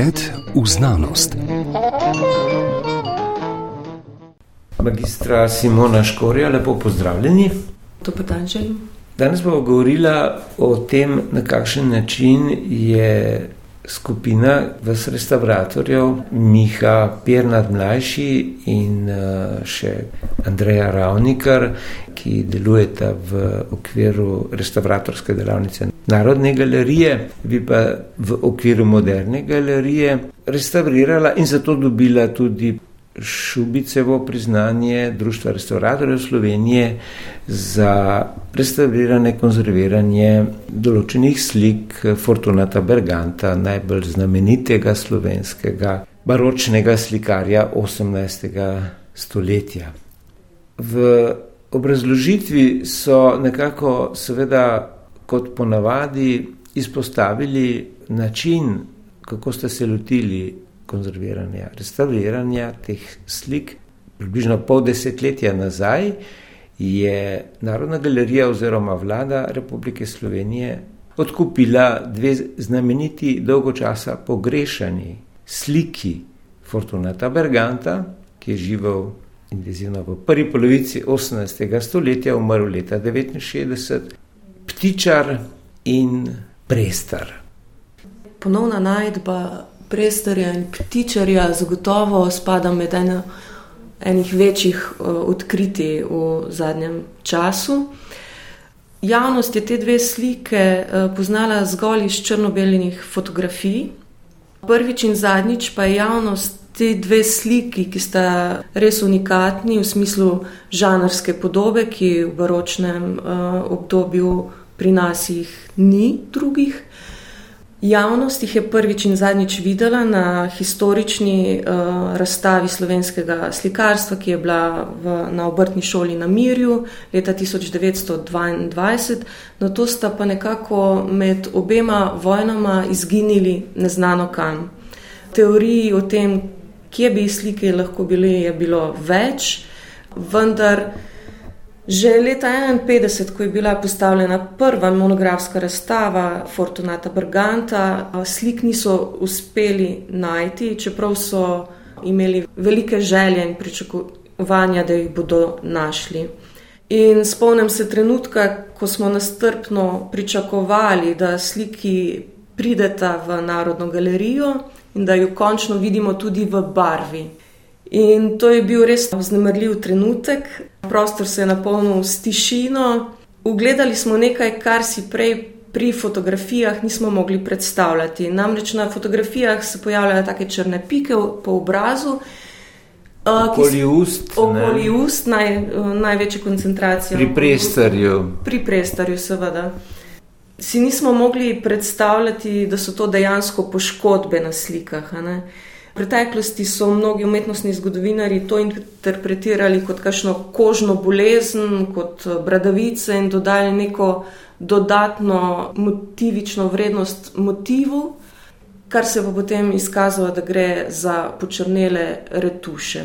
Pogled v znanost. Magistra Simona Škorja, lepo pozdravljeni. To pa dan želim. Danes bomo govorili o tem, na kakšen način je skupina vas restauratorjev, Miha Pirnat mlajši in eh, še Andreja Ravnikar, ki delujeta v okviru restauratorske delavnice Narodne galerije, bi pa v okviru moderne galerije restaurirala in zato dobila tudi Šubicevo priznanje Društva restauratorjev Slovenije za restauriranje, konzerviranje določenih slik Fortunata Berganta, najbolj znamenitega slovenskega baročnega slikarja 18. stoletja. V obrazložitvi so nekako, seveda, kot ponavadi, izpostavili način, kako ste se lotili konzerviranja, restauriranja teh slik. Približno pol desetletja nazaj je Narodna galerija oziroma vlada Republike Slovenije odkupila dve znameniti, dolgo časa pogrešani sliki Fortunata Berganta, ki je živel intenzivno v prvi polovici 18. stoletja, umrl leta 69, ptičar in prestar. Ponovna najdba prestarja in ptičarja zagotovo spada med eno, enih večjih uh, odkritij v zadnjem času. Javnost je te dve slike uh, poznala zgolj iz črno-belih fotografij. Prvič in zadnjič pa je javnost te dve sliki, ki sta res unikatni v smislu žanrske podobe, ki v baročnem uh, obdobju pri nas jih ni drugih. Javnost jih je prvič in zadnjič videla na historični uh, razstavi slovenskega slikarstva, ki je bila v, na obrtni šoli na Mirju leta 1922. Na to sta pa nekako med obema vojnama izginili neznano kam. Teoriji o tem, kje bi slike lahko bile, je bilo več, vendar. Že leta 1951, ko je bila postavljena prva monografska razstava Fortunata Brganta, slik niso uspeli najti, čeprav so imeli velike želje in pričakovanja, da jih bodo našli. In spomnim se trenutka, ko smo nastrpno pričakovali, da sliki prideta v Narodno galerijo in da jo končno vidimo tudi v barvi. In to je bil res vznemirljiv trenutek. Prostor se je napolnil s tišino. Ugledali smo nekaj, kar si prej pri fotografijah nismo mogli predstavljati. Namreč na fotografijah se pojavljajo take črne pike po obrazu. Okoli ust. Okoli ust, naj, največja koncentracija. Pri prestarju. Pri prestarju, seveda. Si nismo mogli predstavljati, da so to dejansko poškodbe na slikah. V preteklosti so mnogi umetnostni zgodovinari to interpretirali kot kakšno kožno bolezen, kot eh, bradavice in dodali neko dodatno motivično vrednost motivu, kar se pa potem izkazalo, da gre za počrnele retuše.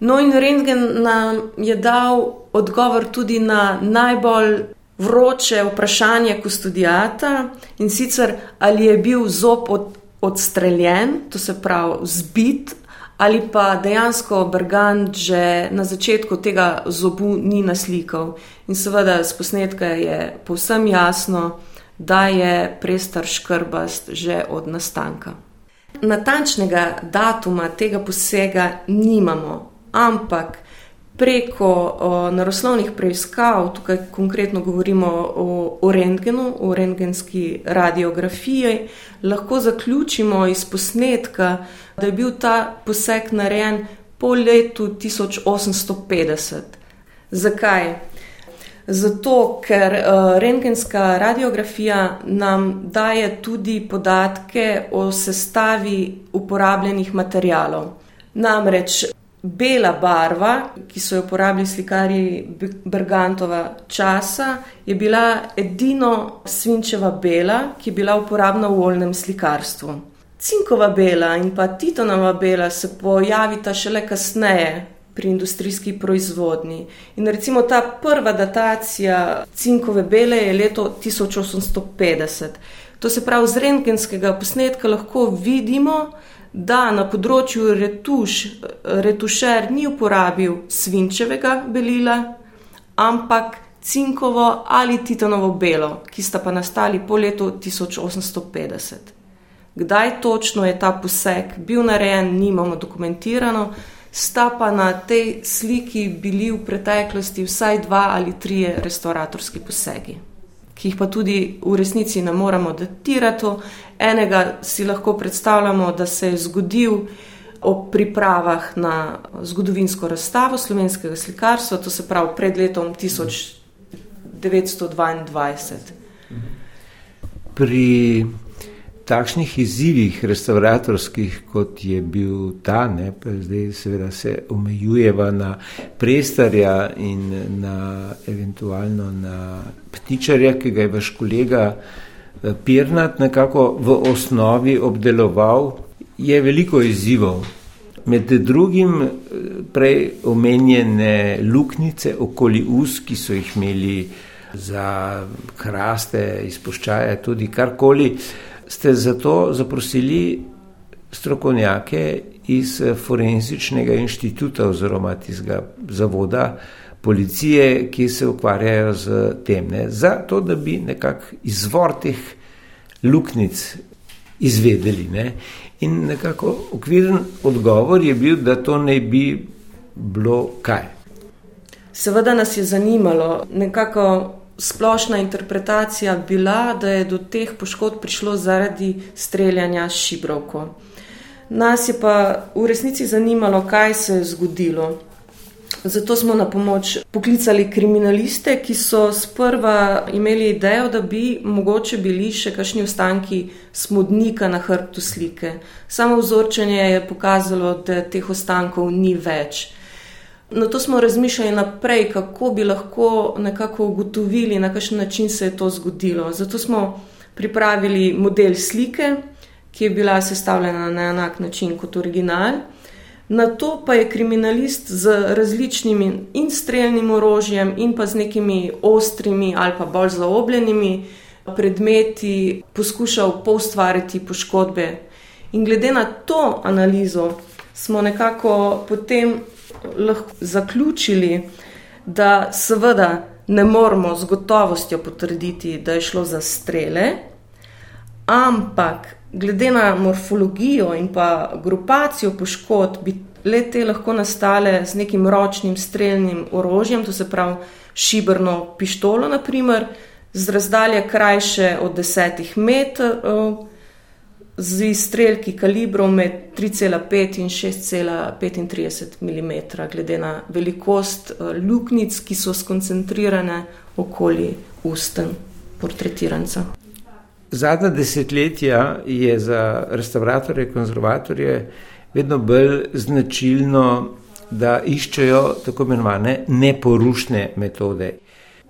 No, in Rentgen nam je dal odgovor tudi na najbolj vroče vprašanje kustodijata in sicer ali je bil zob od odstreljen, to se pravi zbit, ali pa dejansko Bergant že na začetku tega zobu ni naslikal. In seveda z posnetka je povsem jasno, da je prestar škrbast že od nastanka. Natančnega datuma tega posega nimamo, ampak preko o, naravoslovnih preiskav, tukaj konkretno govorimo o, o rentgenu, o rentgenski radiografiji, lahko zaključimo iz posnetka, da je bil ta poseg narejen po letu 1850. Zakaj? Zato, ker uh, rentgenska radiografija nam daje tudi podatke o sestavi uporabljenih materijalov. Namreč Bela barva, ki so jo uporabljali slikari Bergantova časa, je bila edino svinčeva bela, ki je bila uporabna v oljnem slikarstvu. Cinkova bela in pa titanova bela se pojavita šele kasneje pri industrijski proizvodnji. In recimo ta prva datacija cinkove bele je leto 1850. To se pravi, z rentgenskega posnetka lahko vidimo, da na področju retuš, retušer ni uporabil svinčevega belila, ampak cinkovo ali titanovo belo, ki sta pa nastali po letu 1850. Kdaj točno je ta poseg bil narejen, nimamo dokumentirano, sta pa na tej sliki bili v preteklosti vsaj dva ali trije restauratorski posegi, ki jih pa tudi v resnici ne moremo datirati. Enega si lahko predstavljamo, da se je zgodil ob pripravah na zgodovinsko razstavo slovenskega slikarstva, to se pravi pred letom 1922. Pri takšnih izzivih, restauratorskih, kot je bil ta, ne, pa zdaj seveda se omejujeva na prestarja in na eventualno na ptičarja, ki ga je vaš kolega eh, Pirnat nekako v osnovi obdeloval, je veliko izzivov. Med drugim eh, prej omenjene luknjice okoli us, ki so jih imeli za kraste, izpuščaje, tudi karkoli ste zato zaprosili strokovnjake iz Forenzičnega inštituta oziroma tistega zavoda policije, ki se ukvarjajo z tem, ne, zato da bi nekako izvor teh luknic izvedeli. Ne. In nekako okviren odgovor je bil, da to ne bi bilo kaj. Seveda nas je zanimalo, nekako splošna interpretacija bila, da je do teh poškodb prišlo zaradi streljanja šibrovko. Nas je pa v resnici zanimalo, kaj se je zgodilo. Zato smo na pomoč poklicali kriminaliste, ki so sprva imeli idejo, da bi mogoče bili še kakšni ostanki smodnika na hrbtu slike. Samo vzorčenje je pokazalo, da teh ostankov ni več. Na to smo razmišljali naprej, kako bi lahko nekako ugotovili, na kakšen način se je to zgodilo. Zato smo pripravili model slike, ki je bila sestavljena na enak način kot original. Na to pa je kriminalist z različnimi in streljnim orožjem, in pa z nekimi ostrimi ali pa bolj zaobljenimi predmeti poskušal poustvariti poškodbe. In glede na to analizo smo nekako potem lahko zaključili, da seveda ne moramo z gotovostjo potrditi, da je šlo za strele, ampak glede na morfologijo in pa grupacijo poškodb, bi le te lahko nastale z nekim ročnim streljnim orožjem, to se pravi šibrno pištolo, naprimer, z razdalje krajše od desetih metrov z izstrelki kalibrov med 3,5 in 6,35 mm, glede na velikost eh, luknjic, ki so skoncentrirane okoli usten portretiranca. Zadnja desetletja je za restauratorje, konzervatorje vedno bolj značilno, da iščejo tako imenovane neporušne metode.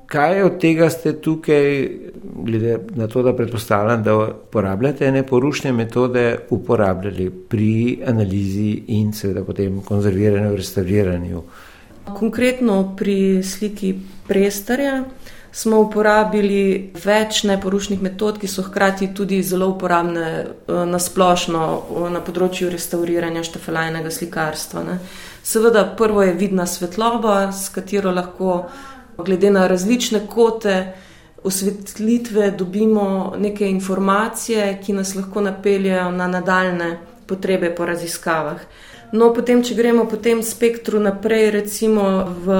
Kaj od tega ste tukaj, glede na to, da predpostavljam, da uporabljate neporušne metode, uporabljali pri analizi in seveda potem konzerviranju, restauriranju? Konkretno pri sliki prestarja smo uporabili več neporušnih metod, ki so hkrati tudi zelo uporabne eh, na splošno na področju restauriranja štefelajnega slikarstva. Ne. Seveda, prvo je vidna svetloba, s katero lahko glede na različne kote osvetlitve dobimo neke informacije, ki nas lahko napeljajo na nadaljne potrebe po raziskavah. No, potem, če gremo po tem spektru naprej, recimo v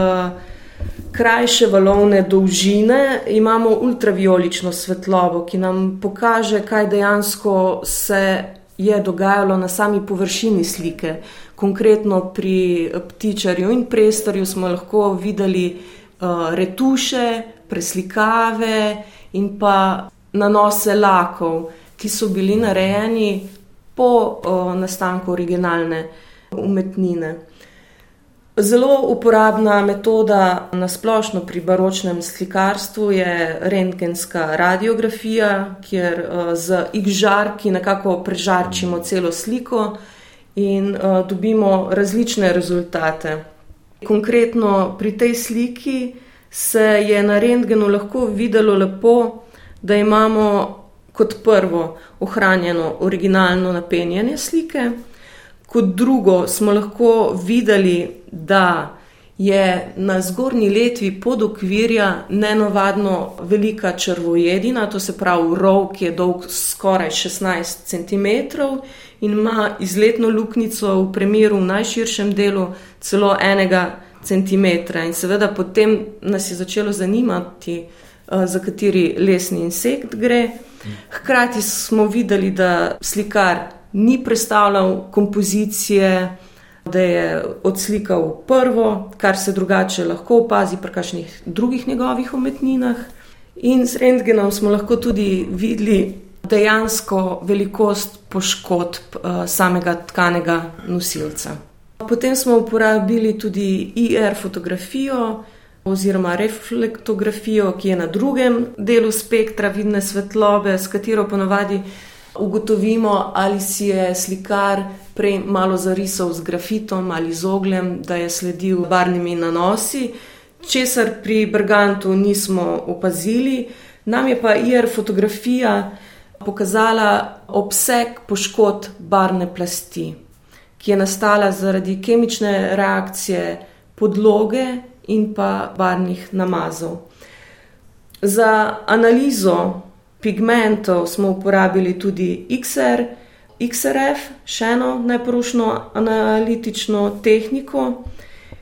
krajše valovne dolžine, imamo ultraviolično svetlobo, ki nam pokaže, kaj dejansko se je dogajalo na sami površini slike. Konkretno pri ptičarju in prestorju smo lahko videli uh, retuše, preslikave in pa nanose lakov, ki so bili narejeni po uh, nastanku originalne umetnine. Zelo uporabna metoda na splošno pri baročnem slikarstvu je rentgenska radiografija, kjer z X-žarki nekako prežarčimo celo sliko in dobimo različne rezultate. Konkretno pri tej sliki se je na rentgenu lahko videlo lepo, da imamo kot prvo ohranjeno originalno napenjanje slike, kot drugo smo lahko videli, da je na zgornji letvi pod okvirja nenovadno velika črvojedina, to se pravi rov, ki je dolg skoraj 16 cm in ima izletno luknjico v premjeru v najširšem delu celo enega centimetra. In seveda potem nas je začelo zanimati, eh, za kateri lesni insekt gre. Hkrati smo videli, da slikar ni predstavljal kompozicije, da je odslikal prvo, kar se drugače lahko opazi pri kakšnih drugih njegovih umetninah. In s rentgenom smo lahko tudi videli dejansko velikost poškodb uh, samega tkanega nosilca. Potem smo uporabili tudi IR fotografijo oziroma reflektografijo, ki je na drugem delu spektra vidne svetlobe, s katero ponovadi ugotovimo, ali si je slikar prej malo zarisal z grafitom ali z ogljem, da je sledil barvnimi nanosi, česar pri Bergantu nismo opazili. Nam je pa IR fotografija pokazala obseg poškodb barvne plasti, ki je nastala zaradi kemične reakcije podloge in pa barvnih namazov. Za analizo pigmentov smo uporabili tudi XR, XRF, še eno najporočno analitično tehniko,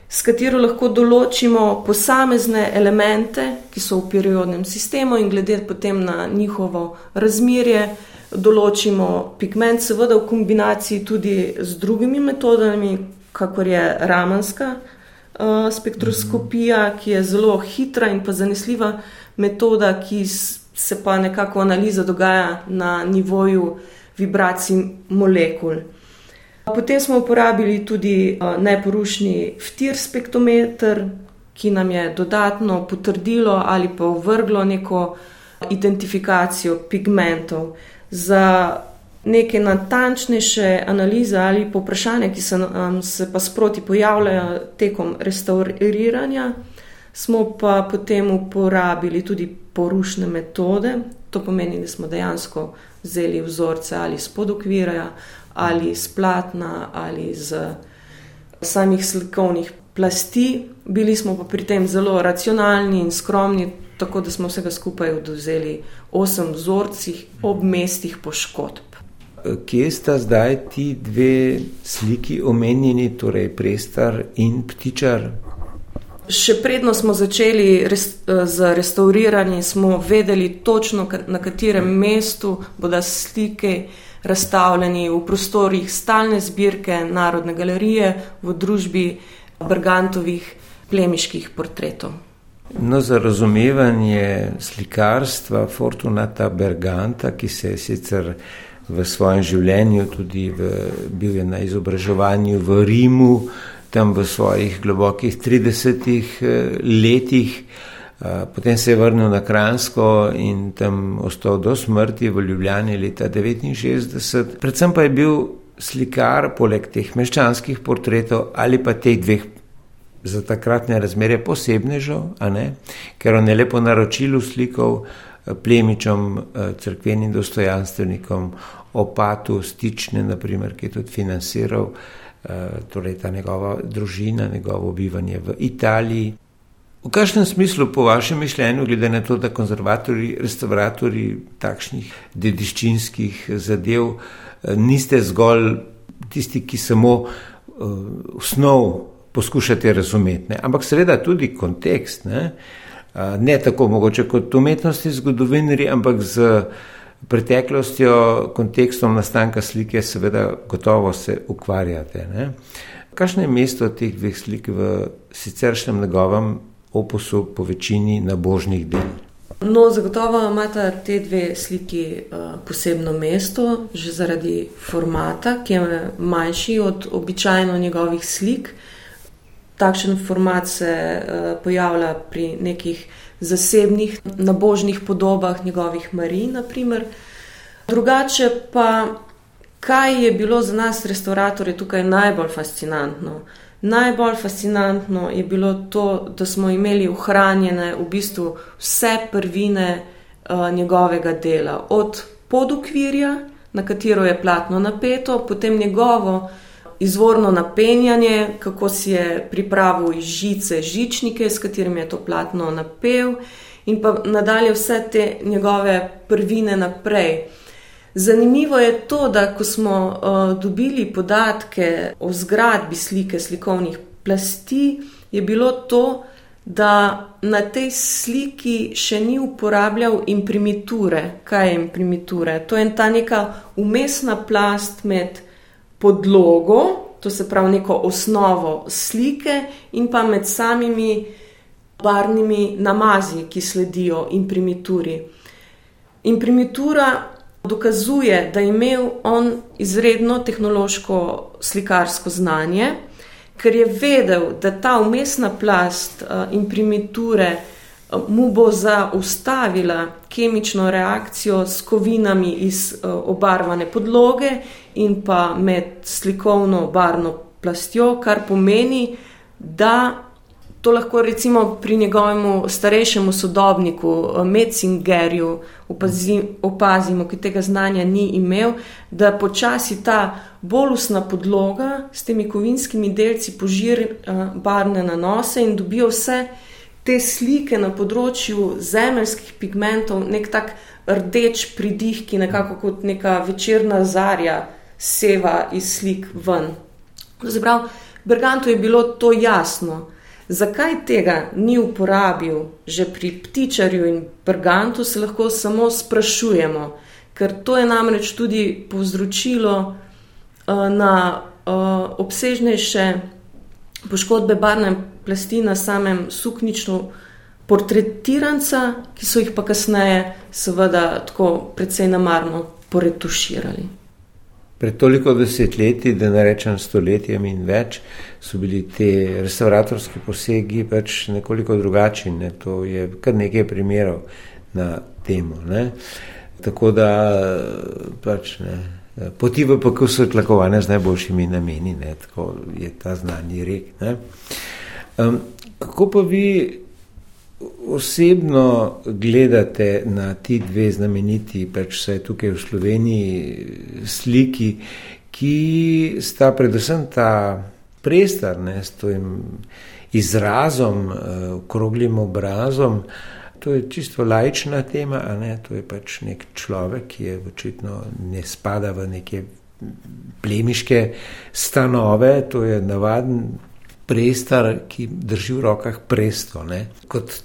s katero lahko določimo posamezne elemente, ki so v periodnem sistemu in glede potem na njihovo razmerje. Določimo pigment, seveda v kombinaciji tudi z drugimi metodami, kakor je ramanska uh, spektroskopija, ki je zelo hitra in pa zanesljiva metoda, ki se pa nekako analiza dogaja na nivoju vibracij molekul. Potem smo uporabili tudi neporušni vtir spektrometer, ki nam je dodatno potrdilo ali pa vrglo neko identifikacijo pigmentov. Za neke natančnejše analize ali povprašanja, ki se, um, se pa sproti pojavljajo tekom restauriranja, smo pa potem uporabili tudi porušne metode. To pomeni, da smo dejansko vzeli vzorce ali iz podokvirja, ali iz platna, ali iz samih slikovnih plasti. Bili smo pa pri tem zelo racionalni in skromni, tako da smo vsega skupaj oduzeli osem vzorcih ob mestih poškodb. Kje sta zdaj ti dve sliki omenjeni, torej Prestar in Ptičar? Še predno smo začeli res, eh, z restauriranjem, smo vedeli točno, na katerem mestu bodo slike razstavljeni v prostorih stalne zbirke Narodne galerije v družbi Bergantovih plemiških portretov. No, za razumevanje slikarstva Fortunata Berganta, ki se je sicer v svojem življenju tudi v, bil je na izobraževanju v Rimu, tam v svojih globokih 30 eh, letih, eh, potem se je vrnil na Kransko in tam ostal do smrti v Ljubljani leta 69. Predvsem pa je bil slikar, poleg teh meščanskih portretov ali pa teh dveh za takratne razmere posebnežev, ker on je lepo naročil slikov eh, plemičom, crkvenim dostojanstvenikom, opatu, stične, naprimer, ki je tudi financiral. Eh, torej ta njegova družina, njegovo bivanje v Italiji. V kakšnem smislu, po vašem mišljenju, glede na to, da konzervatori, restauratori takšnih dediščinskih zadev eh, niste zgolj tisti, ki samo uh, snov poskušate razumeti, ne? ampak seveda tudi kontekst, ne, uh, ne tako mogoče kot umetnosti, zgodovinari, ampak z uh, preteklostjo, kontekstom nastanka slike, seveda, gotovo se ukvarjate. Ne? Kakšno je mesto teh dveh slik v siceršnjem njegovem opusu, po večini nabožnih del? No, zagotovo imata te dve sliki uh, posebno mesto, že zaradi formata, ki je manjši od običajno njegovih slik. Takšen format se uh, pojavlja pri nekih zasebnih, nabožnih podobah njegovih Marij. Naprimer. Drugače pa, kaj je bilo za nas, restauratorje, tukaj najbolj fascinantno? Najbolj fascinantno je bilo to, da smo imeli ohranjene v bistvu vse prvine uh, njegovega dela, od podokvirja, na katero je platno napeto, potem njegovo izvorno napenjanje, kako si je pripravil iz žice žičnike, s katerimi je to platno napel, in pa nadalje vse te njegove prvine naprej. Zanimivo je to, da ko smo uh, dobili podatke o zgradbi slike slikovnih plasti, je bilo to, da na tej sliki še ni uporabljal imprimiture. Kaj je imprimiture? To je ta neka umestna plast med podlogo, to se pravi neko osnovo slike, in pa med samimi barvnimi namazi, ki sledijo imprimituri. Imprimitura dokazuje, da je imel on izredno tehnološko slikarsko znanje ker je vedel, da ta umestna plast uh, imprimiture uh, mu bo zaustavila kemično reakcijo s kovinami iz uh, obarvane podloge in pa med slikovno barvno plastjo, kar pomeni, da To lahko recimo pri njegovem starejšemu sodobniku, eh, Metzingerju, opazimo, ki tega znanja ni imel, da počasi ta bolusna podloga s temi kovinskimi delci požir eh, barvne nanose in dobijo vse te slike na področju zemeljskih pigmentov, nek tak rdeč pridih, ki nekako kot neka večerna zarja seva iz slik ven. Zabrav, Bergantu je bilo to jasno. Zakaj tega ni uporabil že pri ptičarju in brgantu, se lahko samo sprašujemo, ker to je namreč tudi povzročilo uh, na uh, obsežnejše poškodbe barvne plasti na samem sukničnu portretiranca, ki so jih pa kasneje, seveda, tako precej namarno poretuširali. Pred toliko desetletji, da ne rečem stoletjem in več, so bili ti restauratorski posegi pač nekoliko drugačni. Ne? To je kar nekaj primerov na temo. Ne? Tako da pač ne. Poti v PK so tlakovane z najboljšimi nameni, ne? tako je ta znani rek. Um, kako pa vi osebno gledate na ti dve znameniti, pač vse tukaj v Sloveniji, sliki, ki sta predvsem ta prestar ne, s tem izrazom, eh, okroglim obrazom. To je čisto lajčna tema, a ne, to je pač nek človek, ki je očitno ne spada v neke plemiške stanove, to je navaden prestar, ki drži v rokah presto. Ne. Kot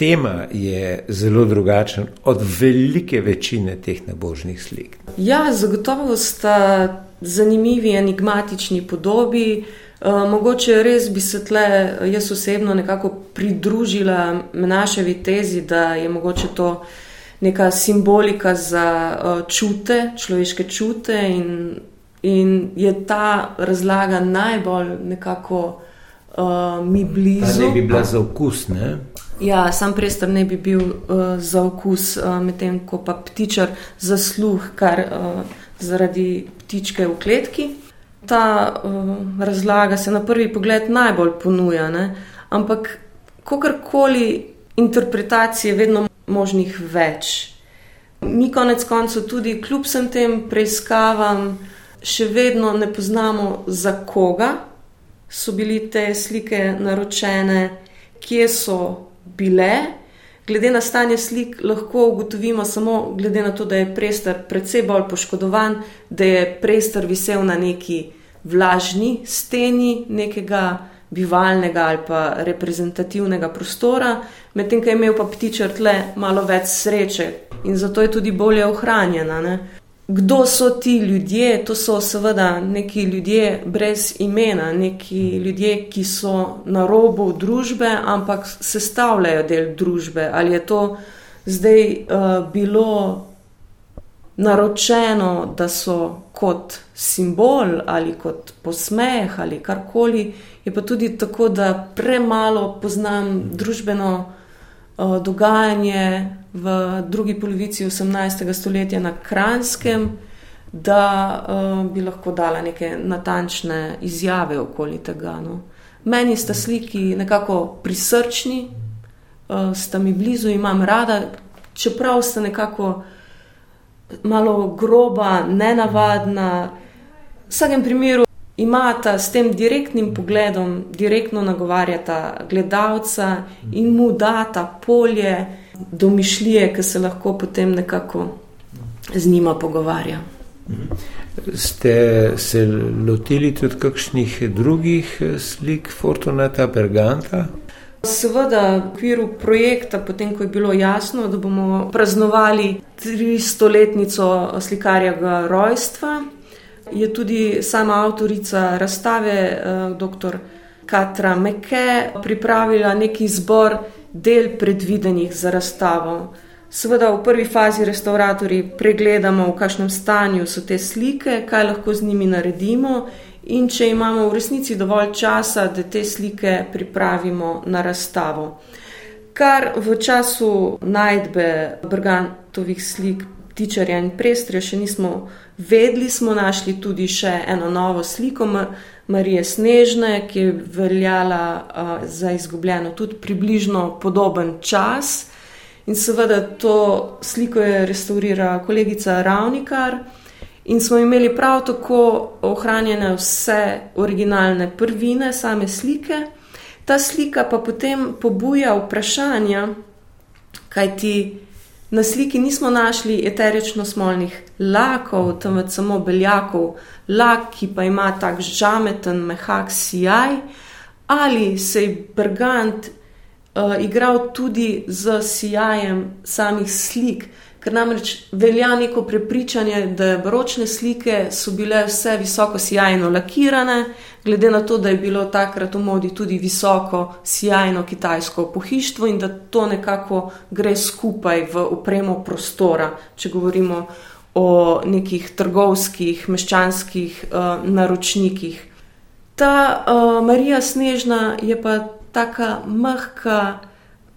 tema je zelo drugačen od velike večine teh nabožnih slik. Ja, zagotovo sta zanimivi, enigmatični podobi. Uh, mogoče res bi se tle jaz osebno nekako pridružila naševi tezi, da je mogoče to neka simbolika za uh, čute, človeške čute, in, in je ta razlaga najbolj nekako uh, mi blizu. Ta ne bi bila za okus, ne? Ja, sam prestor ne bi bil uh, za okus, uh, medtem ko pa ptičar za sluh, kar uh, zaradi ptičke v kletki. Ta uh, razlaga se na prvi pogled najbolj ponuja, ne? ampak kakorkoli interpretacije, vedno možnih več. Mi, konec koncev, tudi kljub vsem tem preiskavam, še vedno ne poznamo, za koga so bile te slike naročene, kje so bile. Glede na stanje slik lahko ugotovimo samo, glede na to, da je prestor precej bolj poškodovan, da je prestor visel na neki vlažni steni nekega bivalnega ali pa reprezentativnega prostora, medtem ko je imel pa ptičer tle malo več sreče in zato je tudi bolje ohranjena. Ne? Kdo so ti ljudje? To so seveda neki ljudje brez imena, neki ljudje, ki so na robu družbe, ampak sestavljajo del družbe. Ali je to zdaj uh, bilo naročeno, da so kot simbol ali kot posmeh ali karkoli, je pa tudi tako, da premalo poznam družbeno uh, dogajanje v drugi polovici 18. stoletja na Kranskem, da uh, bi lahko dala neke natančne izjave okoli tega. No. Meni sta sliki nekako prisrčni, uh, sta mi blizu, imam rada, čeprav sta nekako malo groba, nenavadna. V vsakem primeru imata s tem direktnim pogledom, direktno nagovarjata gledalca in mu data polje domišljije, ki se lahko potem nekako z njima pogovarja. Ste se lotili tudi kakšnih drugih slik Fortunata Berganta? Seveda, v okviru projekta, potem ko je bilo jasno, da bomo praznovali 300-letnico slikarjega rojstva, je tudi sama avtorica razstave, eh, dr. Katra Meke, pripravila neki zbor del predvidenih za razstavo. Seveda, v prvi fazi restauratorji pregledamo, v kakšnem stanju so te slike, kaj lahko z njimi naredimo, in če imamo v resnici dovolj časa, da te slike pripravimo na razstavo. Kar v času najdbe Brgantovih slik Tičarja in Prestrja še nismo vedeli, smo našli tudi še eno novo sliko Marije Snežne, ki je veljala za izgubljeno tudi približno podoben čas. In seveda to sliko je restaurirala kolegica Ravnikar. In smo imeli prav tako ohranjene vse originalne prvine, same slike. Ta slika pa potem pobuja vprašanja, kaj ti na sliki nismo našli eterično smolnih lakov, temveč samo beljakov, lak, ki pa ima tak žameten, mehak sijaj, ali se je Brgant uh, igral tudi z sijajem samih slik. Ker namreč velja neko prepričanje, da baročne slike so bile vse visoko sjajno lakirane, glede na to, da je bilo takrat v modi tudi visoko sjajno kitajsko pohištvo in da to nekako gre skupaj v upremo prostora, če govorimo o nekih trgovskih, meščanskih uh, naročnikih. Ta uh, Marija Snežna je pa taka mehka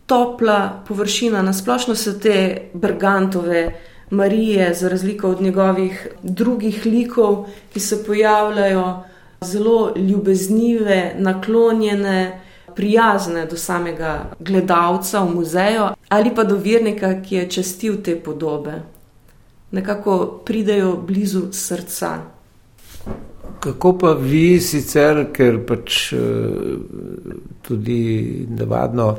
topla površina, nasplošno so te Brgantove Marije, za razliko od njegovih drugih likov, ki se pojavljajo zelo ljubeznive, naklonjene, prijazne do samega gledalca v muzeju ali pa do vernika, ki je čestil te podobe. Nekako pridejo blizu srca. Kako pa vi sicer, ker pač eh, tudi navadno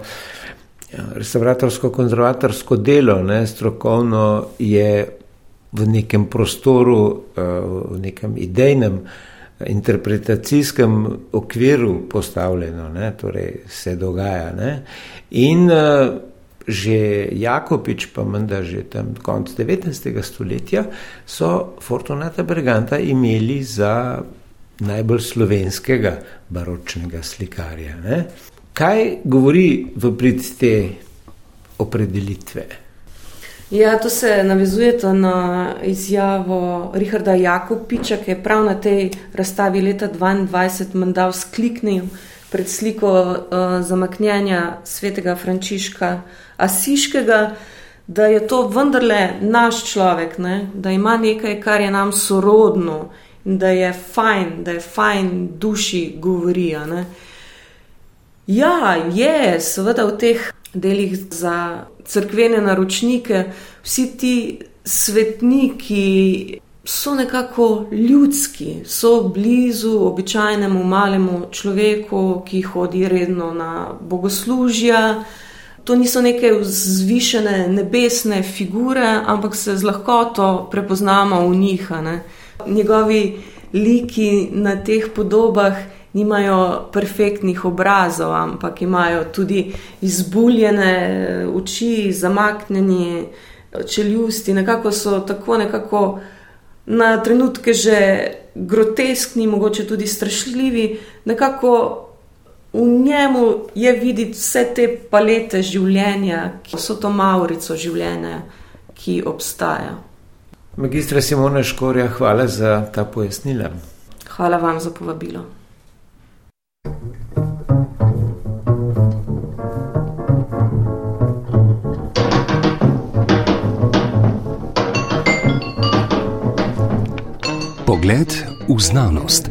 Ja, restauratorsko-konzervatorsko delo, ne, strokovno je v nekem prostoru, eh, v nekem idejnem, interpretacijskem okviru postavljeno, ne, torej se dogaja. Ne. In eh, že Jakobič, pa menda že tam konc 19. stoletja, so Fortunata Briganta imeli za najbolj slovenskega baročnega slikarja. Ne. Kaj govori v prid te opredelitve? Ja, to se navezuje na izjavo Richarda Jakobiča, ki je prav na tej razstavi leta 2022 mandal skliknil pred sliko uh, zamaknjenja svetega Frančiška Asiškega, da je to vendarle naš človek, ne? da ima nekaj, kar je nam sorodno in da je fajn, da je fajn duši govorijo. Ja, je, seveda v teh delih za crkvene naročnike, vsi ti svetniki so nekako ljudski, so blizu običajnemu malemu človeku, ki hodi redno na bogoslužja. To niso neke vzvišene nebesne figure, ampak se z lahkoto prepoznamo v njih. Ne? Njegovi liki na teh podobah nimajo perfektnih obrazov, ampak imajo tudi izbuljene oči, zamaknjeni čeljusti, nekako so tako nekako na trenutke že groteskni, mogoče tudi strašljivi. Nekako v njemu je videti vse te palete življenja, ki so to maurico življenja, ki obstaja. Magistra Simona Škorja, hvala za ta pojasnila. Hvala vam za povabilo. Pogled v znanost.